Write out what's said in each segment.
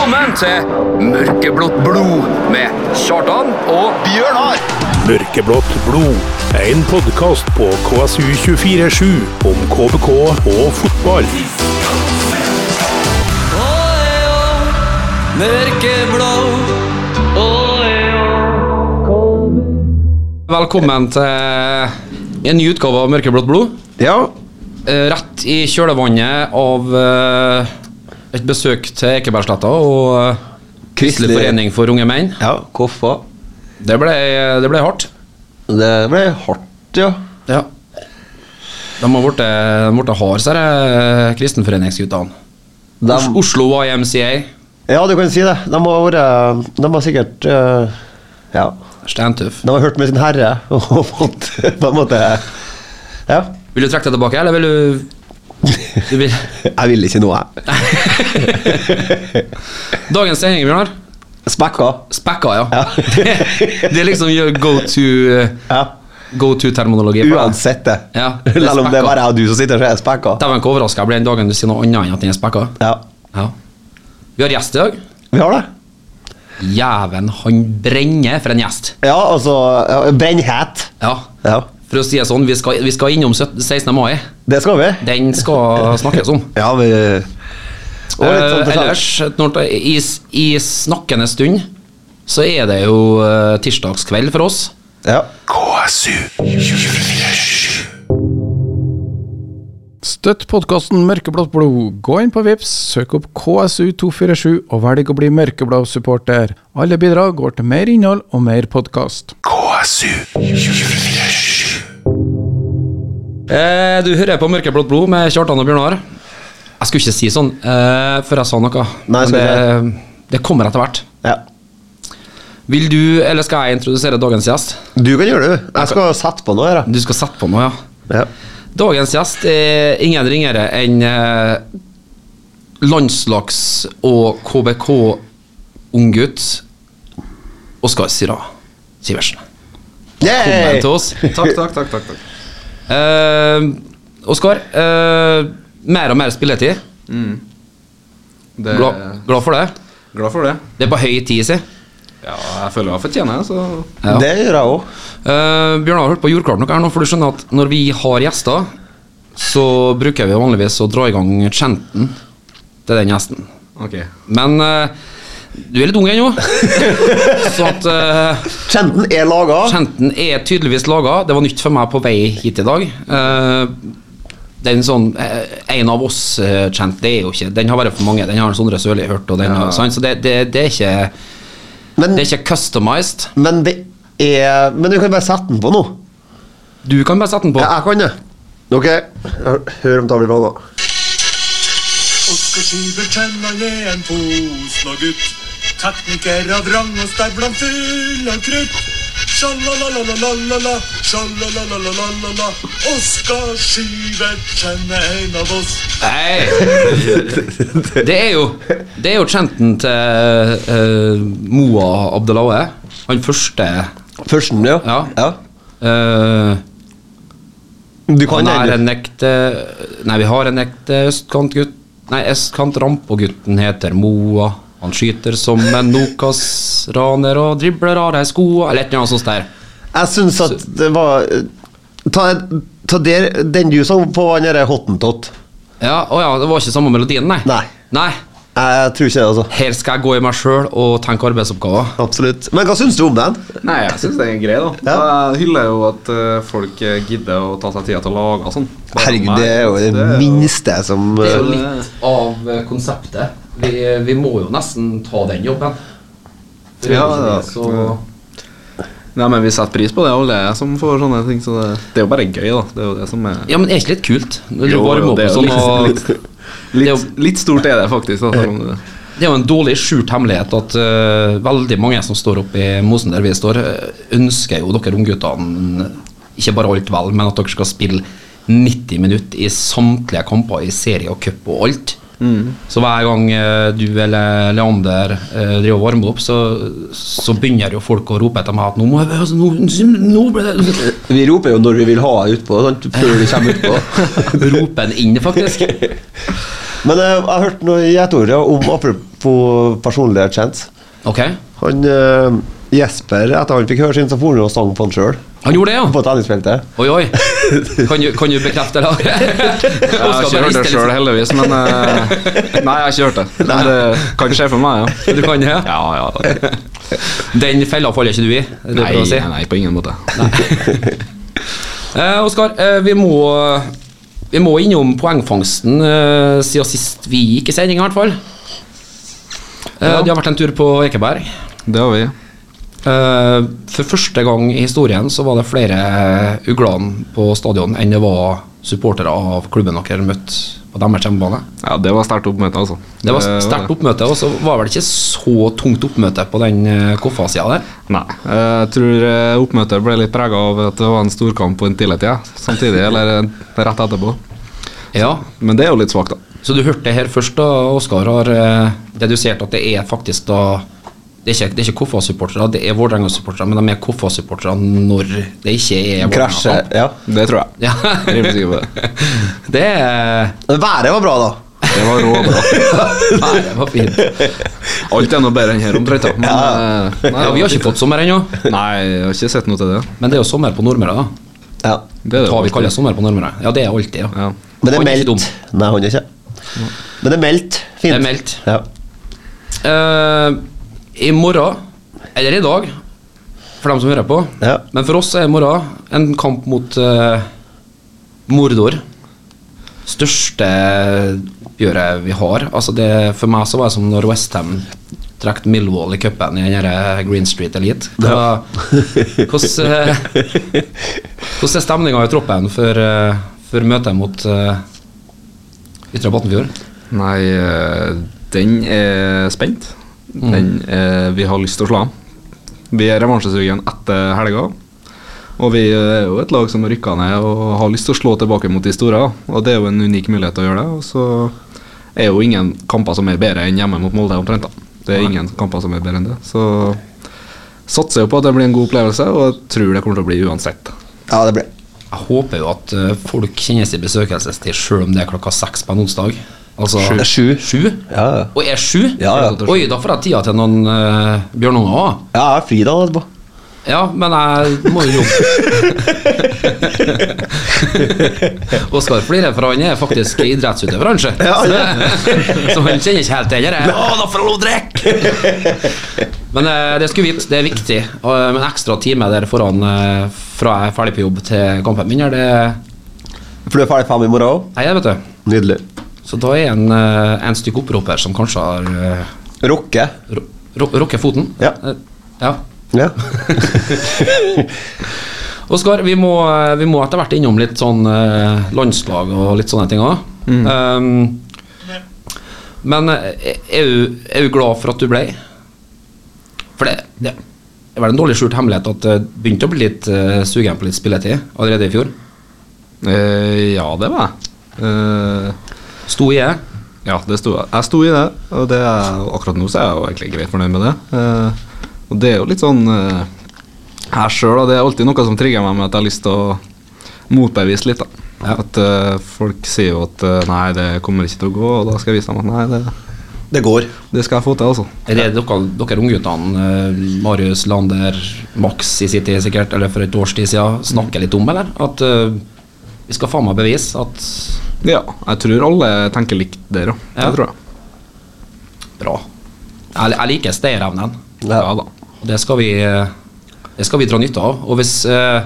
Velkommen til Mørkeblått blod med Kjartan og Bjørnar! Mørkeblått blod. En podkast på KSU247 om KBK og fotball. Velkommen til en ny utgave av Mørkeblått blod. Ja, Eh, Rett i kjølvannet av eh, et besøk til Ekebergsletta og eh, Kristelig forening for unge menn. ja, hvorfor? Det ble, det ble hardt. Det ble hardt, ja. Ja. De har blitt de har blitt harde, disse eh, kristenforeningsguttene. De, Os- Oslo YMCA. ja, du kan si det. De har vært De har sikkert uh, Ja. Steintøff. De har hørt med sin herre og fått på en måte Ja. Vil du trekke deg tilbake, eller vil du vil, Jeg vil ikke noe, jeg. Dagens sending, Bjørnar. Spekka. Spekka, ja. Ja. det er liksom your go to eh, Ja. Go to-terminologi. Uansett det. Ja, det Selv om det er bare er du som sitter, så er jeg spekka. Dæven, hvor overraska jeg blir den dagen du sier noe annet enn at den er spekka. Ja. Ja. Vi har gjest i dag. Vi har det. Jæven, han brenner for en gjest. Ja, altså Brennhet. Ja. Ja. For å si det sånn, vi skal, vi skal innom 16. mai. Det skal vi. Den skal snakkes om. Ja, vi Og litt sånn Eh, ellers, når, i, i snakkende stund, så er det jo uh, tirsdagskveld for oss. Ja. Støtt podkasten Mørkeblått blod. Gå inn på Vips, søk opp KSU247 og velg å bli mørkeblå supporter. Alle bidrag går til mer innhold og mer podkast. Eh, du hører på Mørkeblått blod med Kjartan og Bjørnar. Jeg skulle ikke si sånn eh, før jeg sa noe. Nei, men det, det kommer etter hvert. ja. Vil du, eller skal jeg introdusere dagens gjest? Du kan gjøre det. Jeg skal sette på noe her. Du skal sette på noe, ja. Ja. Dagens gjest er ingen ringere enn eh, landslags- og KBK-unggutt Oskar Sira Sivertsen. Velkommen til oss. Takk, takk, takk. takk, takk. Eh, Oskar, uh, mer og mer spilletid. Det, Glad, glad for det? glad for det. Det er på høy tid, si. Ja, jeg føler jeg fortjener det, så Ja. Det gjør jeg òg. Uh, Bjørnar har hørt på jordklart nok her nå, for du skjønner at når vi har gjester, så bruker vi vanligvis å dra i gang chanten til den gjesten. Okay. Men eh, du er litt ung ennå, så at uh, Kjenten er laga. Kjenten er tydeligvis laga. Det var nytt for meg på vei hit i dag. Uh, den sånn uh, En av oss-chant, det er jo ikke Den har vært for mange. Den har Sondre Sørli hørt, og den har, sant? så det, det, det, er ikke, Men, det er ikke customized. men det er Men du kan bare sette den på nå. Du kan bare sette den på. Ja, jeg kan det. Ok, hør om bra nå. Oskar Syvertsen, han er en Fosna-gutt. Tekniker av rang og støvlene full av krutt. Sjalalalalala, sjalalalalala. Oskar Syvertsen kjenner en av oss. Nei! Det er jo Det er jo chanten til uh, Moa Abdelawe. Han første Førsten, ja. Ja. ja. Uh, Du kan Han er en ekte Nei, vi har en ekte østkantgutt Nei, østkant-rampogutten heter Moa. Han skyter som en Nokas-raner og dribler av deg skoa Eller et eller annet sånt der. Jeg syns at det var Ta, ta der, den du sang på han derre Hottentott. Ja, Å ja, det var ikke samme melodien, nei? Nei. Nei. Jeg tror ikke det, altså. Her skal jeg gå i meg sjøl og tenke arbeidsoppgaver. Absolutt. Men hva syns du om den? Nei, jeg syns det er grei, da. Ja. Jeg hyller jo at eh, folk eh, gidder å ta seg tida til å lage sånn. Bare Herregud, det er jo det det minste som Det er jo eh, litt av eh, konseptet. Vi, vi må jo nesten ta den jobben. Det Ja, det, så Nei, men vi setter pris på det, alle som får sånne ting. Så det, det er jo bare gøy, da. Det er jo det som er Ja, men er ikke litt kult? Når du Jo, varmer opp er sånn, litt, litt, er litt, stort er det faktisk. Da, det, Det er jo en dårlig skjult hemmelighet at uh, veldig mange som står oppe i mosen der vi står, eh, ønsker jo dere ungguttene ikke bare alt vel, men at dere skal spille 90 minutter i samtlige kamper i serie og cup og alt. Så hver gang eh, du eller Leander eh, driver og varmer opp, så, så begynner jo folk å rope etter meg at nå må jeg altså, nå, nå det Vi roper jo når vi vil ha utpå, sant? før du kommer utpå. Ropen den inn, faktisk. Men eh, jeg har hørt noe gjetord ord om apropos personlighet kjent. Okay. Han eh, Jesper, etter han fikk høre sin, så for han og sang på han sjøl. Han gjorde det, ja. På tennisfeltet. Oi, oi. Kan du, kan du bekrefte det? Jeg har ikke hørt det sjøl, heldigvis, men eh, Nei, jeg har ikke hørt det. Men det kan skje for meg, ja. Du kan det? ja? Ja, ja. Den fella faller ikke du i? Nei, si? nei, på ingen måte. Eh, Oskar, eh, vi må Vi må innom poengfangsten eh, siden sist vi gikk i sending, i hvert fall. Eh, De har vært en tur på Ekeberg. Det har vi. Eh, for første gang i historien så var det flere ugler på stadion enn det var supportere av klubben dere møtte på deres hjemmebane. Ja, det var sterkt oppmøte, altså. Det var sterkt oppmøte, og så var vel ikke så tungt oppmøte på den eh, Koffa-sida der. Nei. Jeg tror eh, oppmøtet ble litt prega av at det var en storkamp på en tidlig tid, samtidig, eller eh, rett etterpå. Ja, Men det er jo litt svakt, da. Så du hørte det her først, da, Oskar har eh, dedusert at det er faktisk da Det er ikke, det er ikke Koffa-supportere, det er Vålerenga-supportere, men de er Koffa-supportere når det ikke er Krasje. Vålerenga-kamp. Ja. Det tror jeg. Ja. Rimelig sikker på det. Det er Været var bra, da. Det var rå bra. Været var fint. Alt er noe bedre enn her, omtrent. Men, ja. nei, Ja, vi har ikke fått sommer ennå, Nei, jeg har ikke sett noe til det. men det er jo sommer på Nordmøre, da. Ja. Det er det vi kaller sommer på Nordmøre. Ja, det er alltid, ja. Ja. Men det er er meldt. Nei, han er ikke. Men det er meldt. Fint. Det er meldt. Ja. Eh, I morgen, eller i dag, for dem som hører på, Ja. men for oss er i morgen en kamp mot uh, Mordor. Største oppgjøret vi har. Altså det, for meg så var det som når Westham trakk Millwall i cupen i den der Green Street Elite. Hva- Hvordan eh, hvordan er stemninga i troppen for, eh, for møtet mot uh, Ytre Battenfjord? Nei, eh, den er spent. Den eh, vi har lyst til å slå. Vi er revansjesugen etter helga. Og vi er jo et lag som har rykka ned og har lyst til å slå tilbake mot de store. Og det er jo en unik mulighet til å gjøre det. Og så er jo ingen kamper som er bedre enn hjemme mot Molde omtrent. da. Det er ingen kamper som er bedre enn det. Så satser jo på at det blir en god opplevelse, og jeg tror det kommer til å bli uansett. ja, det blir Jeg håper jo at eh, folk kjenner sin besøkelsestid sjøl om det er klokka seks på en onsdag. Altså sju. Sju? Ja, ja. Og er sju? Ja, ja. Oi, da får jeg tida til noen uh, bjørnunger òg. Ja, jeg er fri da etterpå. Ja, men jeg må jo jobbe. Oskar flirer, for han er faktisk idrettsutøver, han, sjø. Så han kjenner ikke helt den der Å, da får jeg lov å drikke! Men eh, det skulle vite, det er viktig. Og, eh, en ekstra time der foran eh, fra jeg er ferdig på jobb til kampen min, er det For du er ferdig fem i morgen òg? Det vet du. Nydelig. Så da er en, eh, en stykk opproper som kanskje har Rukket? Rocke. rukket foten. Ja. Eh, ja. Ja. Oskar, vi, må, eh, vi må etter hvert innom litt sånn eh, landslag og litt sånne ting òg. Um, men eh, er du, er du glad for at du ble? For det, det er vel en dårlig skjult hemmelighet at du begynte å bli litt uh, sugen på litt spilletid allerede i fjor. Uh, ja, det var jeg. Eh, Sto i det. Ja, det sto jeg. Jeg sto i det, og det er, akkurat nå så er jeg jo egentlig greit fornøyd med det. Eh, og det er jo litt sånn eh, Jeg sjøl, det er alltid noe som trigger meg med at jeg har lyst til å motbevise litt. da. At eh, folk sier jo at eh, nei, det kommer ikke til å gå, og da skal jeg vise dem at nei, det, Det går. det skal jeg få til, altså. Er det dere, dere ungguttene, eh, Marius, Lander, Max i sin tid sikkert, eller for et års tid siden, snakker litt om, eller? At eh, vi skal faen meg bevise at Ja, jeg tror alle tenker likt der òg. Ja. Det tror jeg. Bra. Jeg, jeg liker stayerevnen. Ja da. Det skal vi eh, Det skal vi dra nytte av. Og hvis eh,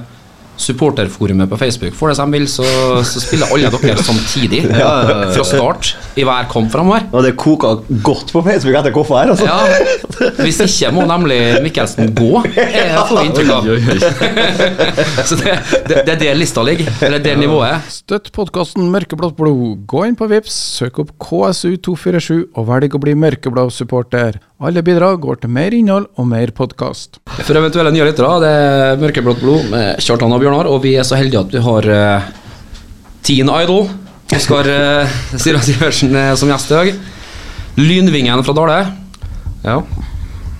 supporterforumet på Facebook får det som de vil, så, så spiller alle dere samtidig. Fra start i hver kamp framover. Og det koker godt på Facebook etter hvorfor her, altså. Ja, hvis ikke må nemlig Mikkelsen gå, eh, får vi inntrykk av. Så det, det, det er der lista ligger. Eller det nivået. Støtt podkasten Mørkeblått blod. Gå inn på Vips, søk opp KSU247 og velg å bli mørkeblå supporter. Alle bidrag går til mer innhold og mer podkast. For eventuelle nye lyttere, det er Mørkeblått blod med Kjartan og Bjørnar, og vi er så heldige at vi har uh, Teen Idol. Oskar uh, Sira Sivertsen eh, som gjest i dag. Lynvingen fra Dale. Ja.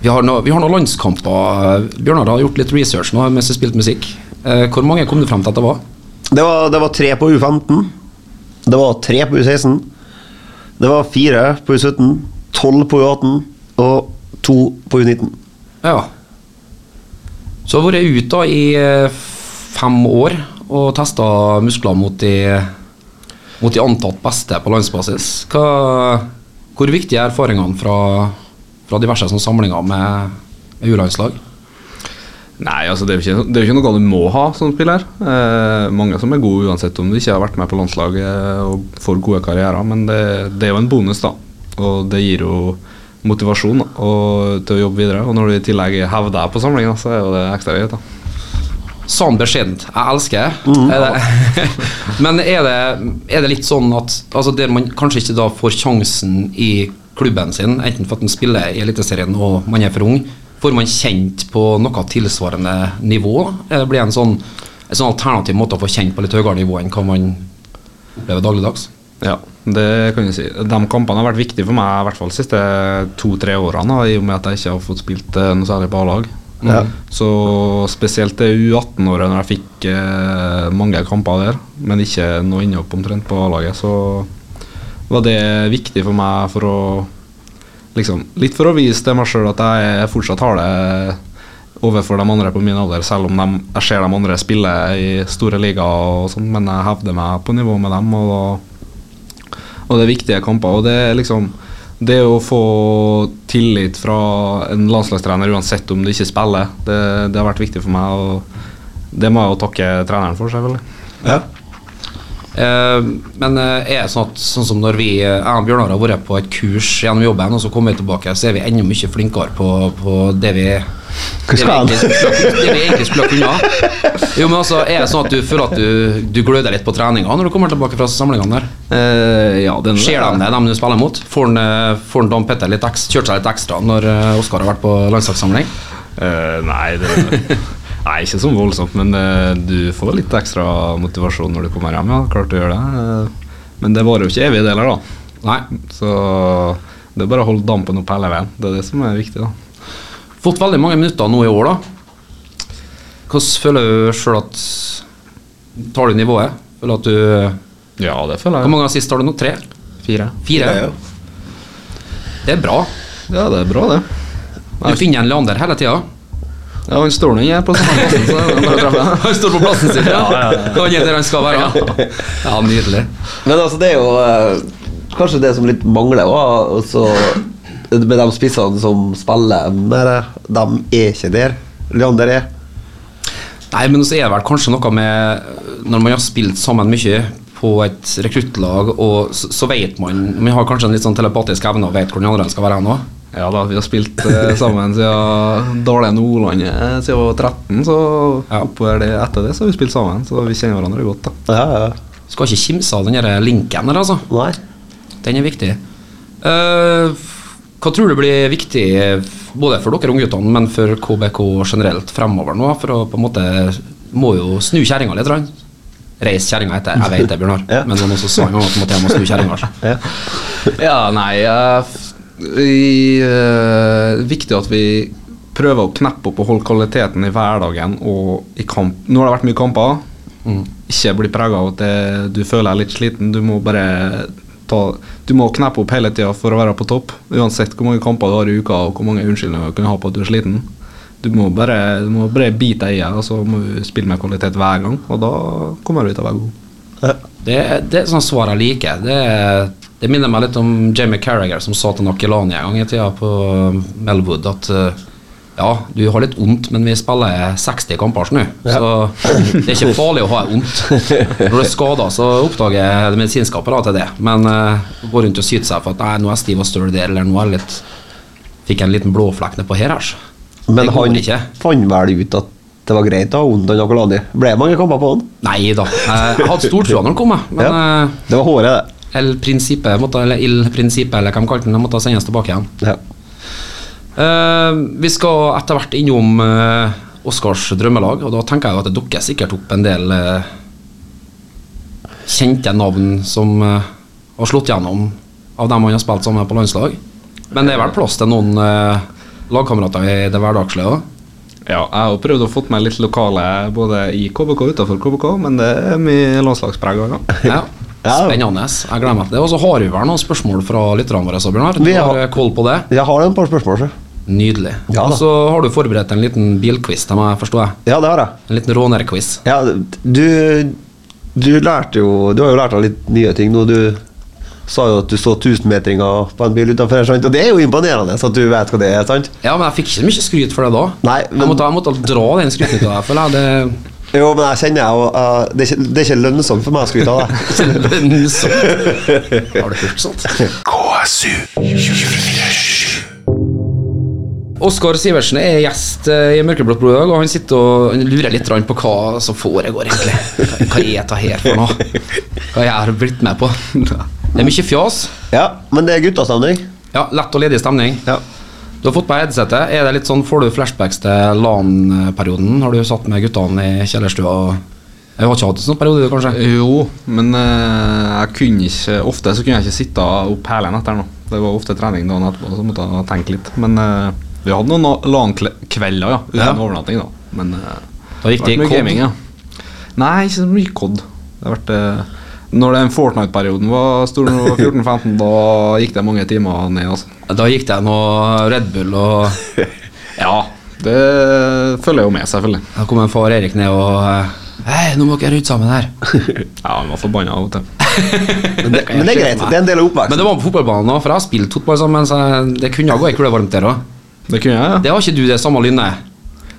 Vi har, no, vi har noen landskamper. Bjørnar har gjort litt research nå mens vi spilte musikk. Uh, hvor mange kom du frem til at det var? Det var, det var tre på U15. Det var tre på U16. Det var fire på U17, tolv på U18 og to på U19. Ja. Så har jeg vært ute da i eh, fem år og testa muskler mot de, mot de antatt beste på landsbasis. Hva, hvor viktige er erfaringene fra, fra diverse sånne samlinger med, med U-landslag? Nei, altså det er, jo ikke, det er jo ikke noe du må ha som spiller. Eh, mange som er gode uansett om de ikke har vært med på landslaget og får gode karrierer, men det, det er jo en bonus, da. Og det gir jo motivasjon og, til å jobbe videre. Og når du i tillegg hevder deg på samlingen så er jo det ekstra da. Sånn beskjedent. Jeg elsker det. Er det. Men er det, er det litt sånn at altså der man kanskje ikke da får sjansen i klubben sin, enten for at man spiller i Eliteserien og man er for ung, får man kjent på noe tilsvarende nivå? Det blir en sånn, en sånn alternativ måte å få kjent på litt høyere nivå enn hva man opplever dagligdags? Ja, det kan du si. De kampene har vært viktige for meg i hvert fall de siste to-tre årene, i og med at jeg ikke har fått spilt eh, noe særlig på A-lag. Ja. Så spesielt det U18-året, når jeg fikk eh, mange kamper der, men ikke noe innhopp omtrent på A-laget, så var det viktig for meg for å liksom, Litt for å vise til meg sjøl at jeg fortsatt har det overfor de andre på min alder, selv om de, jeg ser de andre spille i store ligaer og sånn, men jeg hevder meg på nivå med dem. og og det er viktige kamper. Og det er liksom Det å få tillit fra en landslagstrener uansett om du ikke spiller, det, det har vært viktig for meg. Og det må jeg jo takke treneren for, selvfølgelig. Ja. Eh, men eh, er det sånn at sånn som når vi eh, jeg og Bjørnar har vært på et kurs gjennom jobben, og så kommer vi tilbake, så er vi enda mye flinkere på, på det vi det vi, skal han? det vi egentlig skulle unna. Jo, men altså, Er det sånn at du føler at du, du gløder litt på treninga når du kommer tilbake fra samlingene der? Uh, ja, den, Ser de det, dem du spiller mot? Får han, eh, får han Dan Petter litt ekstra, kjørt seg litt ekstra når eh, Oskar har vært på landslagssamling? Uh, nei, det Nei, ikke så voldsomt, men eh, du får litt ekstra motivasjon når du kommer hjem. Ja, klart du gjør det. Men det varer jo ikke evig deler, da. Nei. Så det er bare å holde dampen opp hele veien. Det er det som er viktig, da. Fått veldig mange minutter nå i år, da. Hvordan føler du sjøl at Tar du nivået? Føler at du Ja, det føler jeg. Hvor mange assist har du nå? Tre? Fire. Fire? Fire ja. Det er bra. Ja, det er bra, det. Du finner en Leander hele tida. Ja, han står nå her på plassen, så det er bare å treffe. Han står på plassen sin, ja. Han er der han skal være. Ja, nydelig. Men altså, det er jo eh, kanskje det som litt mangler òg. Med de spissene som spiller med de er ikke der. Leander er. Nei, men så er det vel kanskje noe med Når man har spilt sammen mye på et rekruttlag, og så, så vet man Man har kanskje en litt sånn telepatisk evne og vet hvor den andre skal være nå. Ja da, vi har spilt eh, sammen siden Dale Nordlandet eh, siden jeg var 13, så Ja. oppover det, etter det så har vi spilt sammen, så vi kjenner hverandre godt, da. Ja, ja. Skal ikke kimse av den linken der, altså. Nei. Den er viktig. Eh, hva tror du blir viktig både for dere ungguttene, men for KBK generelt fremover nå? For å på en måte Må jo snu kjerringa litt. grann. Reis kjerringa etter. Jeg vet det, Bjørnar. Ja. Men han også sa en gang at måte jeg må snu kjerringa. Ja. Ja, nei eh, vi, uh, Viktig at vi prøver å kneppe opp og holde kvaliteten i hverdagen og i kamp. Nå har det vært mye kamper. Ikke bli prega av at det, du føler deg litt sliten. Du må bare ta Du må kneppe opp hele tida for å være på topp. Uansett hvor mange kamper du har i uka og hvor mange unnskyldninger du kan ha på at du er sliten. Du må bare, du må bare bite deg i det, og så må du spille med kvalitet hver gang. Og da kommer du til å være god. Det, det er sånn svar jeg liker. Det, det minner meg litt om Jamie Carragher som sa til Nakilani en gang i tida på Melwood at eh, ja, du har litt vondt, men vi spiller 60 kamper nå, så det er ikke farlig å ha vondt. Når du er skada, så oppdager det medisinske apparatet det, men uh, gå rundt og syte seg for at nei, nå er jeg stiv og støl der, eller nå er jeg litt Fikk jeg en liten blåflekk nedpå her, altså. Men han ikke. fant vel ut at det var greit å ha vondt av Akolani. Ble det mange kamper på han? Nei da. Jeg jeg hadde tro når han kom, jeg, men Ja. eh, Det var håret, det. El Principe, måtte, eller Il Principe, eller hva de kalte den, måtte sendes tilbake igjen. Ja. Eh, vi skal etter hvert innom uh, Oscars drømmelag, og da tenker jeg at det dukker sikkert opp en del eh, kjente navn som eh, har slått gjennom av dem han har spilt sammen med på landslag. Men det er vel plass til noen eh, lagkamerater i det hverdagslige òg? Ja, jeg har prøvd å få meg litt lokale både i KBK og utenfor KBK, men det er mye landslagspreg òg, ja. Spennende. Jeg gleder meg til det. Og så har vi vel noen spørsmål fra lytterne våre, så, Bjørnar. Du Vi har- har eh, koll på det? Jeg har et par spørsmål, så. Nydelig. Ja og så har du forberedt en liten bilquiz til meg, forstår jeg. Ja, det har jeg. En liten rånerquiz. Ja, du Du lærte jo Du har jo lært deg litt nye ting nå. Du sa jo at du så tusenmetringer på en bil utenfor her, sant? Og det er jo imponerende at du vet hva det er, sant? Ja, men jeg fikk ikke mye skryt for det da. Nei, men- jeg, måtte, jeg måtte dra den skryten til deg, føler jeg. Det Jo, men jeg kjenner jo uh, det, er ikke, det er ikke lønnsomt for meg å skryte av det. lønnsomt? Har du hørt sånt? Oskar Sivertsen er gjest eh, i Mørkeblått blod i dag, og han sitter og lurer litt på hva som foregår, egentlig. Hva- er dette her for noe? Hva jeg har blitt med på? Det er mye fjas. Ja, men det er guttastemning. Ja, lett og ledig stemning. Ja. Du har fått på headsetet. Er det litt sånn, Får du flashbacks til LAN-perioden? Har du satt med guttene i kjellerstua? og- Jeg har ikke hatt en sånn periode, kanskje? Jo, men uh, jeg kunne ikke ofte så kunne jeg ikke sitte opp hele natta. Det var ofte trening dagen etterpå, så måtte jeg tenke litt. Men eh, vi hadde noen LAN-kvelder, ja. Uten Ja. overnatting, da. Men eh, Da gikk det i mye COD. gaming, ja. Nei, ikke så mye COD. Det har vært eh, Når den Fortnite-perioden var stor, når jeg var 14-15, da gikk det mange timer ned, altså. Da gikk det noe Red Bull, og Ja, det følger jo med, selvfølgelig. da kom en far Erik ned og eh, Hei, nå må dere rydde sammen her. Ja, han var forbanna av og til. Men det, men det er greit. Det er en del av Men det var på fotballbanen òg, for jeg har spilt fotball sammen, så det kunne gå ei kule varmt der òg. Det kunne jeg, ja. Det har ikke du det samme lynnet.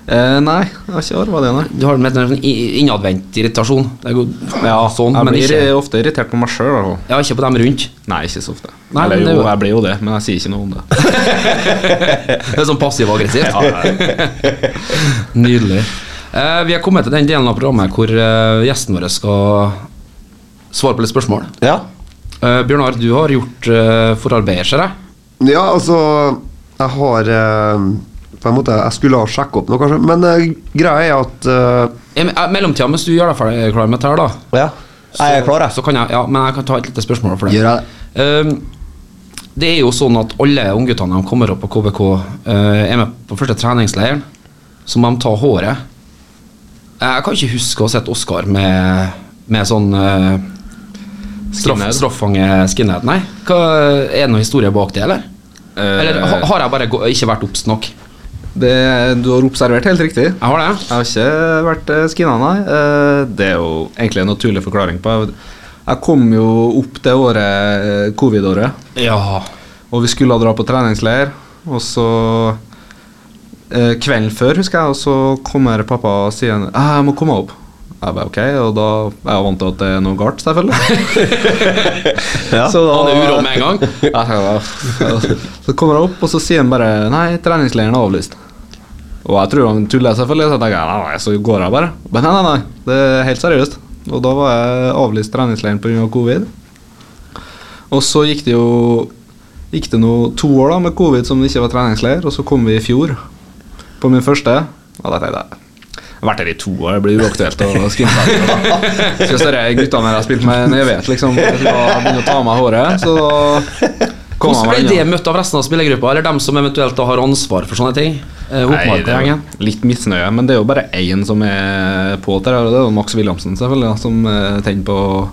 Eh, nei, jeg har ikke arva det, nei. Du har en i- innadvendt irritasjon. Det går Ja, sånn, jeg men blir ikke, ofte irritert på meg sjøl. ja, ikke på dem rundt. Nei, ikke så ofte. Nei, Eller jo, er jo- jeg blir jo det, men jeg sier ikke noe om det. Det er sånn passiv-aggressivt. Ja, ja. Nydelig. Eh, vi har kommet til den delen av programmet hvor eh, gjesten vår skal svare på litt spørsmål. Ja. Eh, Bjørnar, du har gjort uh, forarbeider, ser jeg. ja, altså Jeg har eh, På en måte Jeg skulle ha sjekka opp noe, kanskje. Men eh, greia er at uh, I mellomtida, mens du gjør deg ferdig klar med dette her, da Ja. Jeg er klar, jeg. Så kan jeg, ja, men jeg kan ta et lite spørsmål for det. Gjør jeg det? Um, det er jo sånn at alle ungguttene som kommer opp på KBK, uh, er med på første treningsleiren. Så må de ta håret. Jeg kan ikke huske å ha sett Oskar med, med sånn uh, straff, Skinhead. straffange skinhead. Nei. Hva, er det noen historie bak det, eller? Eller har jeg bare ikke vært obs nok? Det, du har observert helt riktig. Jeg har det. Jeg har ikke vært uh, skinna, nei. Eh, det er jo egentlig en naturlig forklaring på Jeg kom jo opp det året, eh, covid-året, Ja. og vi skulle dra på treningsleir. Og så eh, Kvelden før, husker jeg, og så kommer pappa og sier «Ah, 'Jeg må komme opp'. Jeg bare ok, og da er jeg vant til at det er noe galt, selvfølgelig. Ja. Så da- Han er uro med en gang. Ja, ja. Så kommer jeg opp, og så sier han bare Nei, treningsleiren er avlyst. Og jeg tror han tuller, selvfølgelig. Så jeg tenker nei, nei, så går jeg bare. Men nei, nei, nei, det er helt seriøst. Og da var jeg avlyst treningsleiren pga. covid. Og så gikk det jo Gikk det noe, to år da med covid som det ikke var treningsleir, og så kom vi i fjor på min første. Og da tenkte jeg vært her i to år, det blir uaktuelt å skinne seg. Skal se de guttene jeg har spilt med evighet, liksom. Begynner å ta av meg håret, så da Hvordan ble det møtt av resten av spillergruppa, eller dem som eventuelt har ansvar for sånne ting? Eh, Nei, det er litt misnøye, men det er jo bare én som er på til det. Det er jo Max Williamsen, selvfølgelig, som eh, tenner på å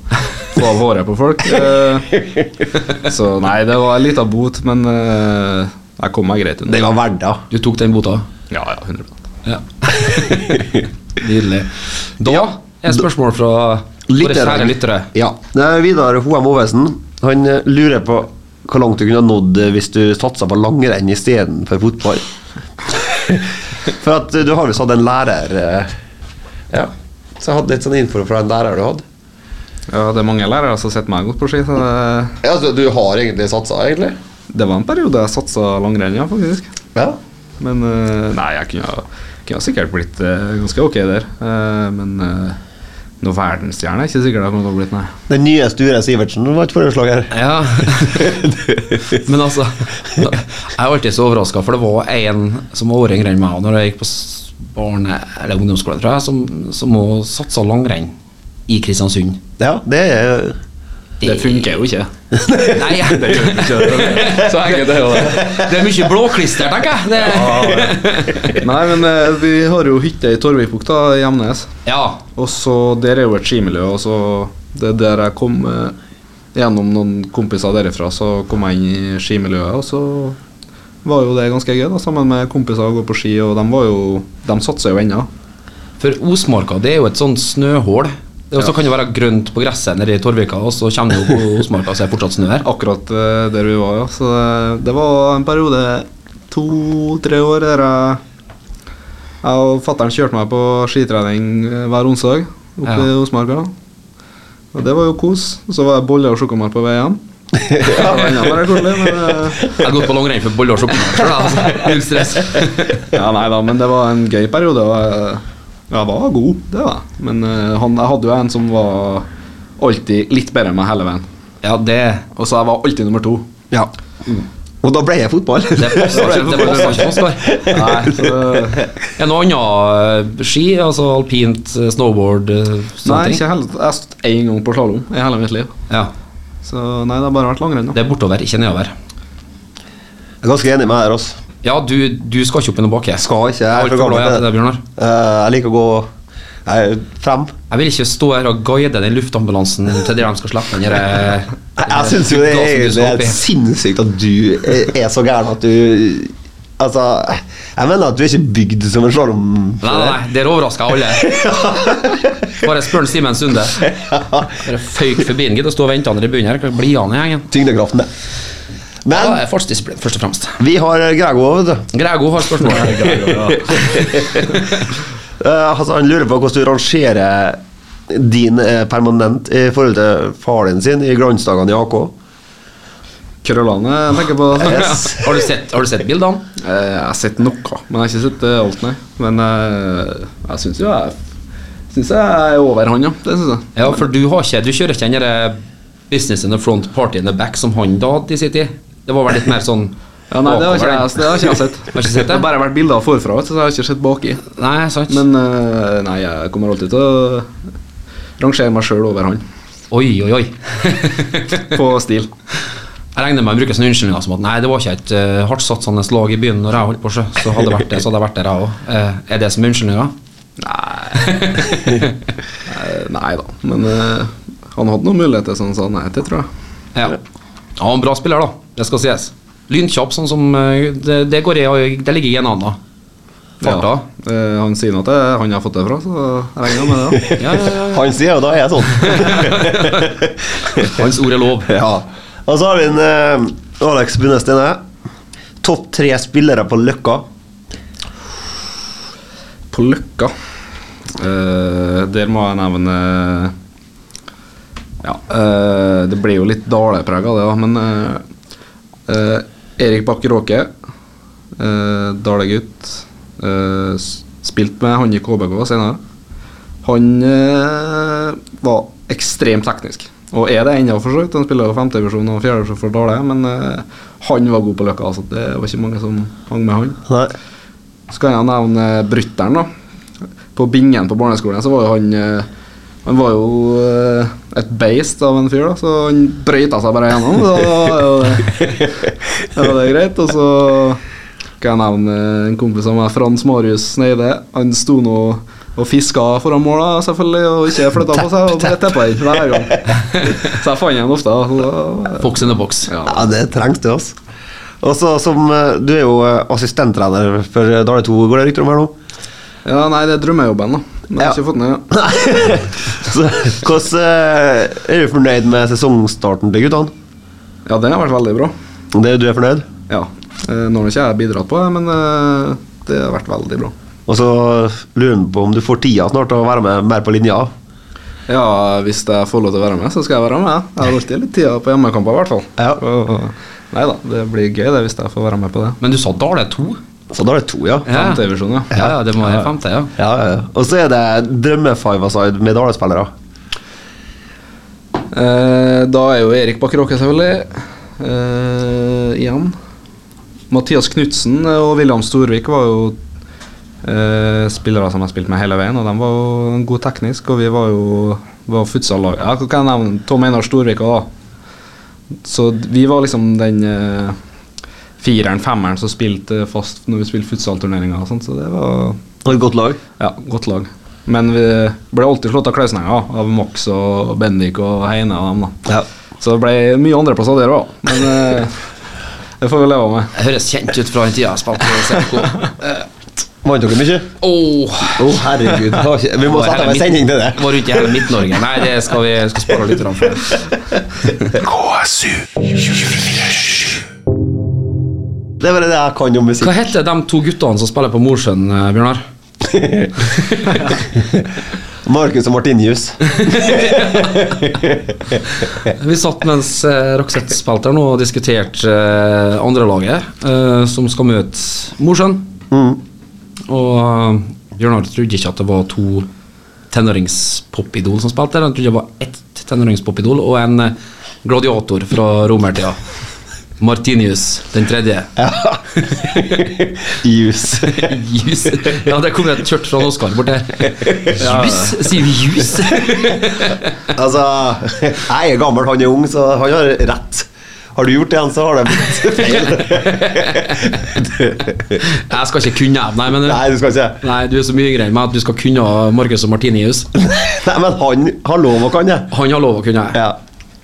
få av håret på folk. Eh, Så nei, det var en liten bot, men jeg kom meg greit unna. Det var verdt det. Du tok den bota? Ja, ja, 100 Ja. Nydelig. Da er spørsmål fra våre kjære lyttere. Ja. Det er Vidar Hoem Ovesen. Han eh, lurer på hvor langt du kunne ha nådd eh, hvis du satsa på langrenn istedenfor fotball. For at eh, du har visst hatt en lærer Ja. Så jeg hadde litt sånn info fra en lærer du hadde. Ja, det er mange lærere som har sett meg godt på ski, så det, Ja, altså, du har egentlig satsa, egentlig? det var en periode jeg satsa langrenn, ja, faktisk. Ja. Men nei, jeg kunne, kunne sikkert blitt eh, ganske ok der. Eh, men uh, noe verdensstjerne er ikke sikkert det kunne ha blitt, nei. Den nye Sture Sivertsen var et foreslag her. Ja. Men altså Jeg er alltid så overraska, for det var en som var år yngre enn meg når jeg gikk på barne- eller ungdomsskole, tror jeg, som, som må satsa langrenn i Kristiansund. Ja, det er Det funker jo ikke. Nei, ja. Det gjør ikke det. Så enkelt er jo det. det er mye blåklister, tenker jeg. Det, Nei, men eh, vi har jo hytte i Torvikbukta i Gjemnes. ja. Og så Der er jo et skimiljø, og så Det er der jeg kom eh, Gjennom noen kompiser derifra så kom jeg inn i skimiljøet, og så var jo det ganske gøy, da, sammen med kompiser å gå på ski, og de var jo De satser jo ennå. For Osmarka det er jo et sånt snøhål. Og så kan det være grønt på gresset nede i Torvika, og så kommer du på Osmarka, så er det fortsatt snø her. Akkurat eh, der vi var, ja. Så det, det var en periode, to-tre år, der jeg jeg og fatter'n kjørte meg på skitrening eh, hver onsdag oppe i Ja. Osmarka. Og det var jo kos. Så var det boller og sjokomelk på vei hjem. ja, men eh, Jeg har gått på langrenn for boller og sjokomelk. Altså. Null stress. Ja, nei da, men det var en gøy periode. Og jeg, var god, det var jeg. Men uh, han, jeg hadde jo en som var alltid litt bedre enn meg hele veien. Ja, det, Og så jeg var alltid nummer to. Ja. Og da ble jeg fotball. det passer ikke, det ikke Oskar. Nei, Er det noe annet eh, ski? Altså alpint, eh, snowboard, eh, sånne nei ting? ikke heller. Jeg har stått én gang på slalåm i hele mitt liv. Ja, Så nei, det har bare vært langrenn. det er bortover, ikke nedover. Jeg er ganske enig med deg, Ross. Ja, du, du skal ikke opp i noe bakke. Skal ikke. Jeg er for gammel til det. Bjørnar. Eh, Jeg liker å gå jeg, frem. Jeg vil ikke stå her og guide den luftambulansen til der de skal slippe den eh, Jeg, jeg syns jo det er, i. sinnssykt at du er- så gæren at du Altså, jeg mener at du er ikke bygd som en slalåm. Nei, nei, nei, det overrasker alle. Bare spør Simen Sunde. Bare føyk forbi han, gidder å stå og vente han i bunnen her. Bli han i gjengen. Tyngdekraften, det. Men ja, fartsdisiplin, først og fremst. vi har Grego òg, vet du. Grego har spørsmål. Eh, altså, han lurer på hvordan du rangerer din eh, permanent i forhold til faren sin i glansdagene i AK. Krøllene jeg tenker på. Yes. Har du sett, har du sett bildene? Eh, Jeg har sett noe, men jeg har ikke sett eh, alt, nei. Men eh, jeg syns jo jeg Synes jeg er over han, ja. Det syns jeg. Ja, for du, har ikke, du kjører ikke den derre business in the front, party in the back som han da hadde i sin tid? Det var vel litt mer sånn Ja, nei, det har ikke jeg, det har ikke jeg sett. Har ikke sett det? Det har bare vært bilder forfra, så jeg har ikke sett baki. Nei, sant? Men eh, nei, jeg kommer alltid til å rangere meg sjøl over han. Oi, oi, oi. På stil. Jeg regner med å bruke sånne unnskyldninger som at nei, det var ikke et uh, hardtsatsende lag i byen når jeg holdt på, sjø, så hadde det vært det, så hadde jeg vært der, jeg òg. er det som unnskyldninger? Nei. Nei da, men uh, han hadde noen muligheter, så han sa nei til, tror jeg. Ja. ja, en bra spiller, da. Det skal sies. Lynkjapp, sånn som eh, det, det går i Det ligger i en da. Farta. Ja. Eh, han sier nå at det er han har fått det fra, så jeg regner med det. Ja, ja, ja. Han sier jo da er jeg sånn. Hans ord er lov. ja. Og så har vi en eh, Alex Bunne Stene. Topp tre spillere på Løkka. På Løkka eh, Der må jeg nevne Ja, eh, det blir jo litt dalepreg av det, da, men eh, Erik Bakke Råke, eh, Dale-gutt. eh, spilt med han i KBK senere. Han eh, var ekstremt teknisk. Og er det ennå, for så vidt. Han spiller jo femtedivisjon og fjerdedivisjon for Dale, men eh, han var god på Løkka. Altså. Det var ikke mange som hang med han. Nei. Så kan jeg nevne Brytteren da På Bingen på barneskolen Så var jo han eh, Han var jo eh, et beist av en fyr da Så han brøyta seg bare gjennom Så da var det, var greit Og så kan jeg nevne en kompis av meg Frans Marius Sneide Han sto nå og fisket foran mål da, selvfølgelig Og ikke flyttet på seg Og ble inn hver gang Så jeg fant ham ofte da, Fox in the box. ja. Ja, det trengs det, altså. Og så som eh, Du er jo eh, assistenttrener for Dale 2, går det rykter om her nå? ja, nei, det er drømmejobben da Men jeg har Ja. ikke fått den ja. Så hvordan eh, Er du fornøyd med sesongstarten til guttene? ja, den har vært veldig bra Det, du er fornøyd? Ja. eh, Nå har ikke jeg bidratt på det, men eh, det har vært veldig bra. Og så lurer jeg på om du får tida snart til å være med mer på linja? Ja, hvis jeg får lov til å være med, så skal jeg være med. Jeg har alltid litt tida på hjemmekamper, i hvert fall. Ja. Nei da, det blir gøy det hvis jeg får være med på det. Men du sa Dale 2? Så da er det to, ja. Ja. Femtedivisjon, ja. Ja, ja, det må være femte, ja. Ja, ja, ja. Og så er det drømme-five-a-side med Eh, da er jo Erik Bakke Råke, selvfølgelig. Eh, igjen. Mathias Knutsen og William Storvik var jo eh, spillere som jeg spilte med hele veien, og de var jo god teknisk, og vi var jo var futsal-lag. Ja, hva kan jeg nevne? Tom Einar Storvik òg, da. Så vi var liksom den eh, fireren, femmeren som spilte fast når vi spilte futsalturneringer og sånt, så det var Og et godt lag. ja, godt lag. Men vi ble alltid slått av Klausenenga av Max og Bendik og Heine og dem. da Ja. Så det ble mye andreplasser der òg. Men eh, det får vi leve med. Jeg høres kjent ut fra den tida jeg spilte i CFK. Vant dere mye? Åh, Å, oh. oh, herregud. Vi må sette av en sending til det. Var rundt i hele Midt-Norge. Nei, det skal vi skal spare litt for. KSU 247. Det er bare det jeg kan om musikk. Hva heter de to guttene som spiller på Mosjøen, eh, Bjørnar? Markus og Martinius. Vi satt mens eh, Roxette spilte her nå og diskuterte eh, andrelaget, eh, som skal møte Mosjøen. Og eh, Bjørnar trodde ikke at det var to tenåringspopidol som spilte. Han trodde det var ett tenåringspopidol og en gladiator fra romertida. Martinius den tredje. Ja. Jus. Jus. Ja, det et kjørt fra Oskar bort der. Jus? Sier vi jus? Altså, jeg er gammel, han er ung, så han har rett. Har du gjort det, så har det blitt feil. Jeg skal ikke kunne Nei, men Nei, du skal ikke. Nei, du er så mye yngre enn meg at du skal kunne Marcus og Martinius. Nei, men han har lov å kunne. Han har lov å kunne. Ja.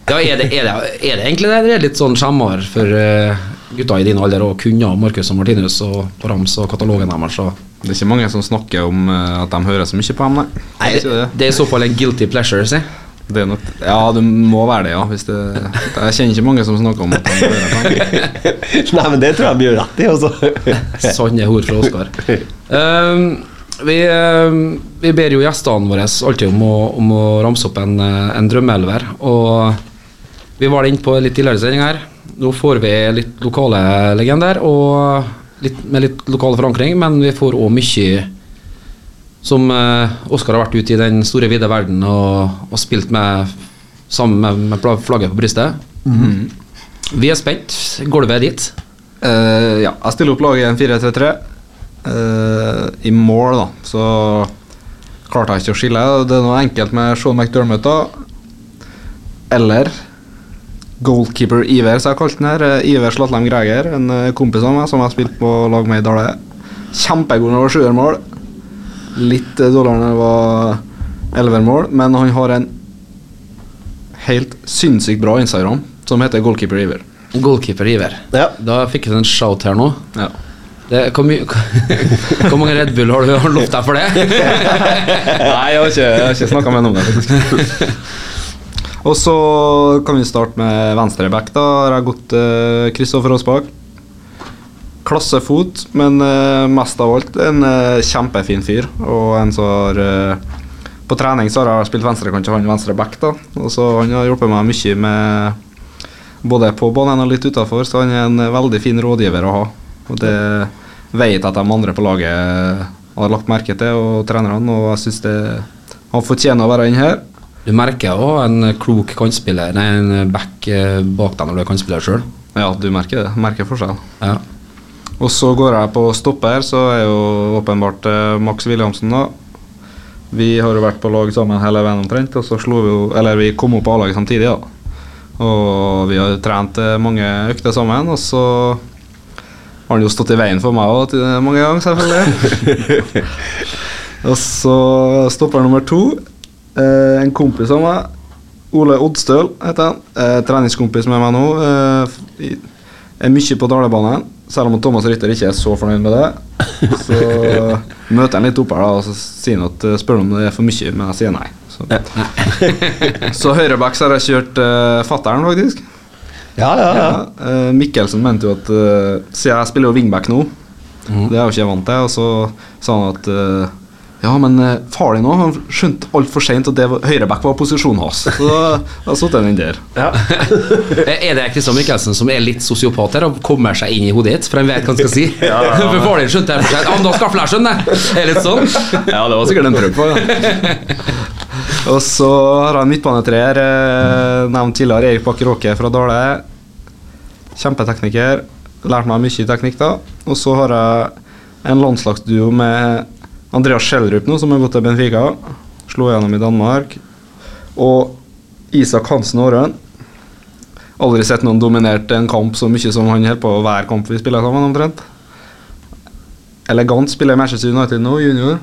Ja, er det, er det, er det egentlig det? Det er litt sånn skjemmer for uh, gutta i din alder å kunne Marcus og Martinus og rams og katalogen deres. Så. Det er ikke mange som snakker om uh, at de hører så mye på dem, nei. Nei, Det er det, det. det er i så fall en guilty pleasure, si. Det er nok, ja, det må være det, ja. Hvis det, jeg kjenner ikke mange som snakker om at de hører dem. Nei, men det tror jeg de gjør rett i, altså. Sanne ord fra Oskar. Um, vi, um, vi ber jo gjestene våre alltid om å, om å ramse opp en, eh, en drømmeelver. Og vi var inne på litt tidligere sending her. Nå får vi litt lokale legender og litt, med litt lokal forankring, men vi får òg mye som eh, Oskar har vært ute i den store, vide verden og, og spilt med sammen med, med flagget på brystet. Vi er spent. Gulvet er ditt. Uh, ja, jeg stiller opp laget i en 4-3-3. Uh, I mål, da, så klarte jeg ikke å skille. Det er noe enkelt med Sean McDermott, da. Eller goalkeeper Iver, som jeg har kalt den her. Eh, Iver Slatlem Greger, en eh, kompis av meg som jeg har spilt på lag med i Dale. Kjempegod når det var sjuermål. Litt eh, dårligere når det var elvermål, men han har en helt sinnssykt bra Instagram som heter Goalkeeper Iver. Goalkeeper Iver. Ja. Da fikk jeg en shout her nå. Ja. Det, hvor, hvor mange Red Bull har du har lovt deg for det? Nei, jeg har ikke, jeg har ikke snakka med ham om det. Og så kan vi starte med venstre back. Da har jeg gått Kristoffer Aasbakk. Klassefot, men eh, mest av alt en eh, kjempefin fyr. Og en som har eh, På trening så har jeg spilt venstrekant og han venstre back. da Og så Han har hjulpet meg mye med både på banen og litt utafor, så han er en eh, veldig fin rådgiver å ha. Og det vet at de andre på laget har lagt merke til, og trenerne, og jeg syns han fortjener å være inne her. Du merker òg en klok kantspiller, nei, en back eh, bak deg når du er kantspiller sjøl. Ja, du merker det. Merker forskjell. Ja. Og så går jeg på stopper, så er jo åpenbart eh, Max Williamsen, da. Vi har jo vært på lag sammen hele veien omtrent, og så slo vi jo Eller vi kom opp på A-laget samtidig, da. Og vi har trent eh, mange økter sammen, og så har han jo stått i veien for meg òg mange ganger, selvfølgelig. og så stopper nummer to. Eh, en kompis av meg, Ole Oddstøl heter han. uh, treningskompis med meg nå. uh, i- er mye på Dalebanen, selv om Thomas Rytter ikke er så fornøyd med det. Så møter han litt opp her da, og så sier han at eh, spør om det er for mye, men jeg sier nei. Så, så høyreback har jeg kjørt uh, fattern, faktisk. Ja, ja, ja. eh, Mikkelsen mente jo at uh, Siden jeg spiller jo wingback nå, det er jo ikke jeg vant til, og så sa han at ja, men uh, far din òg skjønte altfor seint at det var, høyreback var posisjonen hans. Så da, satt den der. Er det Kristian Mikkelsen som er litt sosiopat her og kommer seg inn i hodet ditt? For han vet hva han skal si. For far din skjønte det. Ja, da skal jeg skjønne! Er litt sånn? Ja, det var sikkert en prøve på. Ja. og så har jeg en midtbanetreer, eh, nevnt tidligere, Erik Bakker Åke fra Dale. Kjempetekniker. Lært meg mye teknikk da. Og så har jeg en landslagsduo med Andreas Schjelderup nå, som har gått til Benfica. Slo gjennom i Danmark. Og Isak Hansen Aarøen. Aldri sett noen dominert en kamp så mye som han holder på hver kamp vi spiller sammen, omtrent. Elegant spiller Manchester United nå, junior.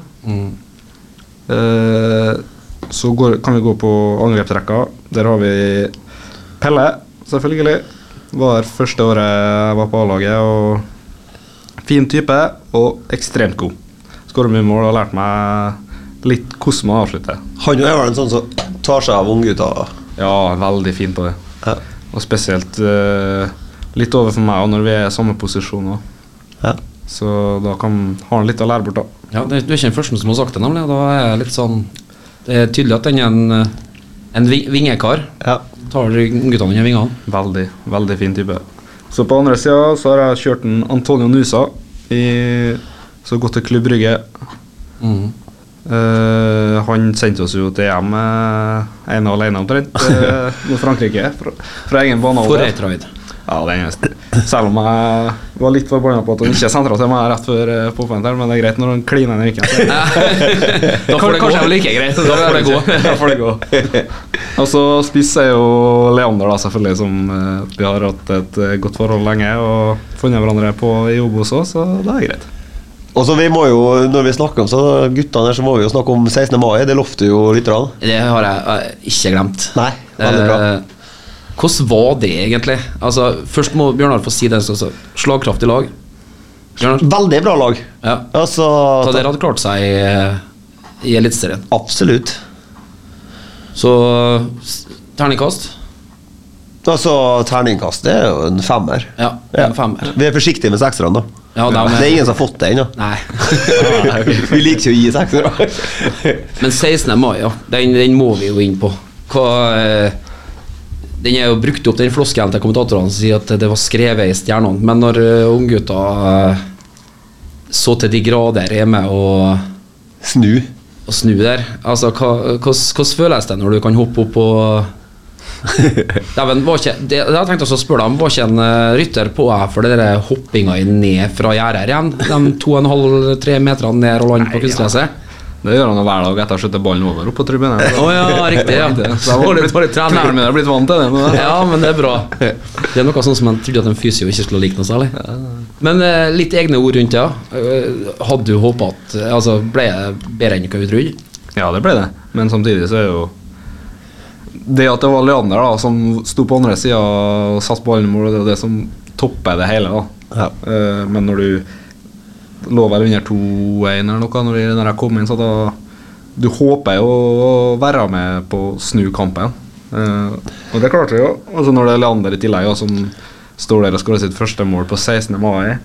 Eh, så går, kan vi gå på angrepsrekka. Der har vi Pelle, selvfølgelig. Var her første året jeg var på A-laget. og Fin type og ekstremt god. Skårer mye mål og har lært meg litt hvordan man avslutter. Han er vel en sånn som tar seg av unggutter? Ja, veldig fin på det. Ja. Og spesielt uh, litt over for meg og når vi er i samme posisjon òg. Ja. Så da kan, har han litt å lære bort, da. Ja, det, Du er ikke den første som har sagt det, nemlig. Da er jeg litt sånn Det er tydelig at den er en, eh, en vi- vingekar. Ja. Tar guttene under vingene. Veldig, veldig fin type. Så på andre sida så har jeg kjørt en Antonio Nusa i så gått til Klubb Brygge. Mm. Uh, han sendte oss jo til EM uh, ene og alene omtrent uh, mot Frankrike fra, fra egen et. Ja, det eneste. Selv om jeg var litt forbanna på at han ikke sentra til meg rett før uh, påfunnet, men det er greit når han kliner ned ryggen. Da får det Kanskje gå. like greit. Da får det gå. Da får det gå. Og så spiss er jo Leander, da, selvfølgelig, som uh, vi har hatt et eh, godt forhold lenge og funnet hverandre på i Obos òg, så det er greit. Og så vi må jo, Når vi snakker om så guttene her, så må vi jo snakke om 16. mai. Det lovte jo lytterne. Det har jeg uh, ikke glemt. Nei, veldig bra. Uh, hvordan var det egentlig? Altså, Først må Bjørnar få si det. Så, så, slagkraftig lag. Bjørnar? Veldig bra lag. Ja. Altså Så dere hadde klart seg i, i Eliteserien. Absolutt. Så terningkast? Altså, terningkast det er jo en femmer. Ja, en femmer. Vi er forsiktige med sekserne, da. Ja, de- det er ingen som har fått det ennå. Nei. vi liker ikke å gi seksere. Men 16. mai, ja. Den, den må vi jo inn på. Hva eh, Den er jo brukt opp, den floskelen til kommentatorene som sier at det var skrevet i stjernene. Men når uh, unggutta uh, så til de grader er med å Snu. å snu der Altså, hvordan føles det når du kan hoppe opp og Dæven, var ikke det, Jeg tenkte også å spørre deg om Var ikke en uh, rytter på deg for det der hoppinga i ned fra gjerdet igjen? De to og en halv, tre meterne ned og land på kunstgresset? Det gjør han hver dag etter å skjøtte ballen over opp på tribunen. Oh, ja, riktig. ja Så jeg var litt, Bare trener. knærne mine er blitt vant til det. Men. Ja, men det er bra. Det er noe sånn som en trodde at en fysio ikke skulle like noe særlig. Men eh, litt egne ord rundt det. Ja. Eh, hadde du håpa at Altså, ble det bedre enn hva vi trodde? Ja, det ble det. Men samtidig så er jo Det at det var Leander da som sto på andre sida og satt ballen i mål, det er det som topper det hele. da Ja. Eh, Men når du lå vel under 2-1 eller noe når, jeg kom inn, så da Du håper jo å være med på å snu kampen. Eh, og det klarte vi jo. Og så når det er Leander i tillegg, som står der og skårer sitt første mål på 16. mai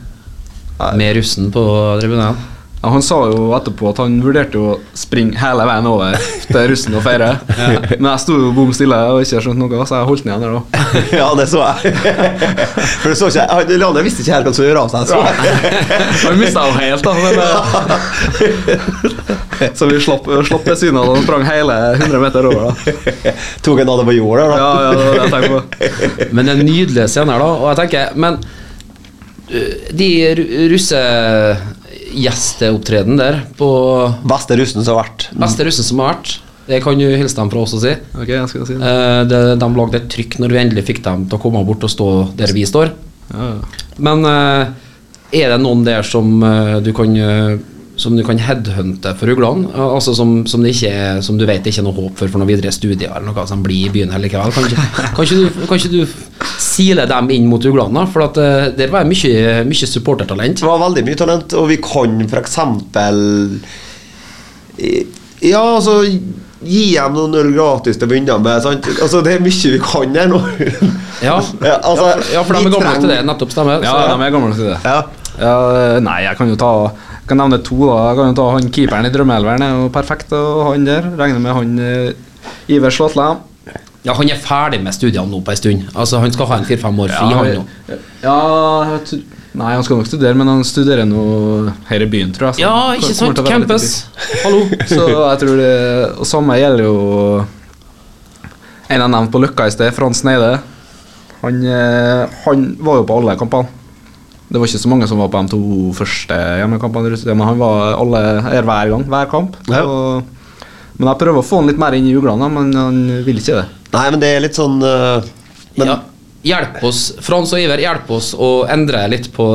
Med russen på tribunen? Ja, Han sa jo etterpå at han vurderte å springe hele veien over til russen og feire. Men jeg sto jo bom stille og ikke skjønte noe, så jeg holdt den igjen der da. Ja, det så jeg. For det så ikke jeg Leander visste ikke helt hva han skulle gjøre av seg. Så. Han mista jo helt, da. Men, så vi slapp, slapp det synet at han sprang hele 100 meter over. da Tok en av det på jorda, da. Ja, ja, det var det jeg tenkte på. Men det er nydelige scener, da. Og jeg tenker Men uh, de ru- russegjesteopptreden der på Beste russen som har vært. beste russen som har vært, det kan du hilse dem fra oss og si. Okay, jeg skal si det. Eh, det, de lagde et trykk når vi endelig fikk dem til å komme bort og stå der vi står. Ja, ja. Men eh, er det noen der som eh, du kan Som du kan headhunte for uglene? Altså som, som, ikke som du vet det ikke er noe håp for for noen videre studier eller noe som blir i byen her likevel? Kan kan ikke, du, kan ikke du sile dem inn mot uglene? da? For at, uh, der var det mye, mye supportertalent. Det var veldig mye talent, og vi kan eksempel Ja, altså Gi dem noen øl gratis til å begynne med. Sant? Altså, det er mye vi kan her nå. Ja, Ja, altså, ja, for, ja, for de er gamle til det. Nettopp stemmer. Ja, Så- de er gamle til det. Ja. Ja, nei, jeg kan jo ta Kan nevne to. da Jeg kan jo ta han Keeperen i Drømmeelveren er jo perfekt, og han der. Regner med han uh, Iver Slåtle. Ja, han er ferdig med studiene nå på en stund. Altså, Han skal ha en fire-fem år fri, han nå. Ja, Nei, han skal nok studere, men han studerer nå her i byen, tror jeg. Ja, ikke sant? Campus. Hallo. Så jeg tror det Og samme gjelder jo en jeg nevnte på Løkka i sted, Frans Neide. Han, eh, han var jo på alle kampene. Det var ikke så mange som var på de to første hjemmekampene, men han var alle her hver gang. Hver kamp. Ja. Og, men jeg prøver å få han litt mer inn i uglene, men han vil ikke det. Nei, men det er litt sånn uh, men, ja, hjelp oss, Frans og Iver, hjelp oss å endre litt på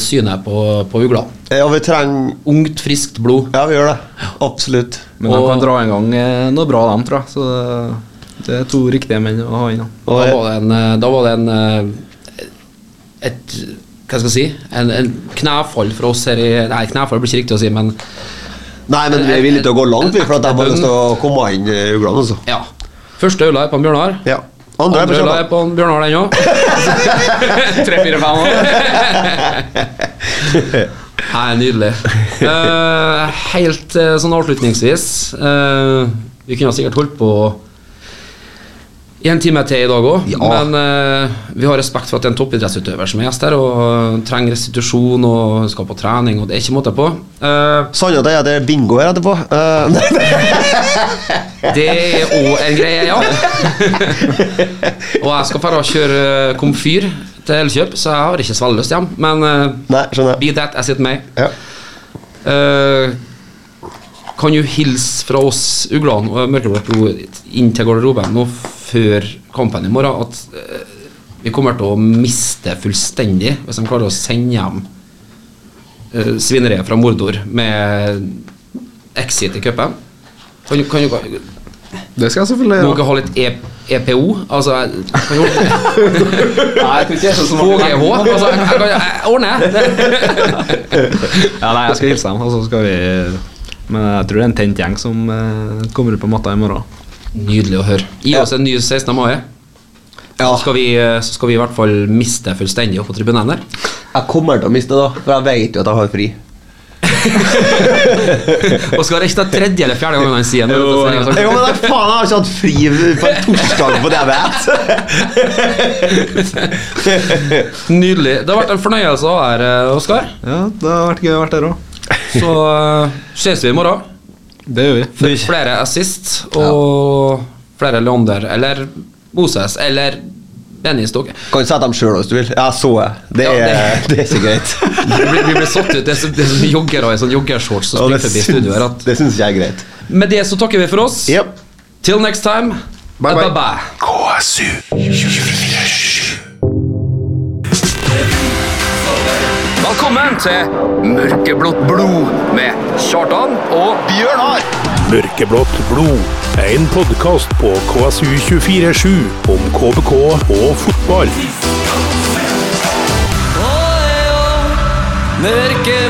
synet på, på ugla. Ja, vi trenger Ungt, friskt blod. Ja, vi gjør det. Absolutt. Men de kan dra en gang eh, noe bra, dem, tror jeg. Så det, er to riktige menn å ha inn. da. Da var det en, eh, da var det en eh, Et Hva skal jeg si? En, en knæfall for oss her i Nei, knæfall blir ikke riktig å si, men Nei, men vi er villige til å gå langt, vi, for at de har lyst til å komme inn i uglene. Altså. ja. Første øla er på Bjørnar. Ja. Andre på Andre øla er på Bjørnar, den òg. Tre, fire, fem år. Nei, nydelig. Uh, helt uh, sånn avslutningsvis uh, Vi kunne sikkert holdt på en time til i dag òg, Ja. men uh, vi har respekt for at det er en toppidrettsutøver som er gjest her, og trenger restitusjon og skal på trening, og det er ikke måte på. Eh, Sannheten er at det er bingo her etterpå. Uh, Det er òg en greie, ja. og jeg skal bare kjøre komfyr til Elkjøp, så jeg har ikke så veldig lyst hjem. Men uh, nei, be that as it may. Ja. Uh, kan du hilse fra oss uglene og mørkeblått blod inn til garderoben nå før kampen i morgen at eh, vi kommer til å miste fullstendig hvis de klarer å sende hjem uh, svineriet fra Mordor med exit i cupen? Kan du, kan du, Det skal jeg selvfølgelig må dere ha litt e EPO? Altså kan Nei, jeg tror ikke jeg er så smart. HGH? Altså, jeg, jeg, kan- jeg ordner det. Ja, nei, jeg skal hilse dem, og så skal vi Men jeg tror det er en tent gjeng som eh, kommer ut på matta i morgen. Nydelig å høre. Gi oss en ny 16. mai. Ja. Så, skal vi, så skal vi i hvert fall miste fullstendig opp på tribunen der. Jeg kommer til å miste det, da, for jeg vet jo at jeg har fri. Og skal det ikke ta tredje eller fjerde gangen han sier noe. sendingen, Jo, men da, faen, jeg har ikke hatt fri på en torsdag på det jeg vet. Nydelig. Det har vært en fornøyelse å være her, Oskar. Ja, det har vært gøy å være der òg. Så uh, ses vi i morgen. Det gjør vi. For flere assist og flere Leander eller Moses eller Benny Stokke. Kan sette dem sjøl hvis du vil. Ja, så jeg. Det Ja, er, det er så greit. Vi blir, vi satt ut. Det er så, det er så joggere i sånn joggershorts som springer det forbi studioet her. at- det syns jeg er greit. Med det så takker vi for oss. Yep. Till next time. Bye, bye. bye. KSU 247. Velkommen til Mørkeblått blod med Kjartan og Bjørnar. Mørkeblått blod er en podkast på KSU247 om KBK og fotball. Mørkeblå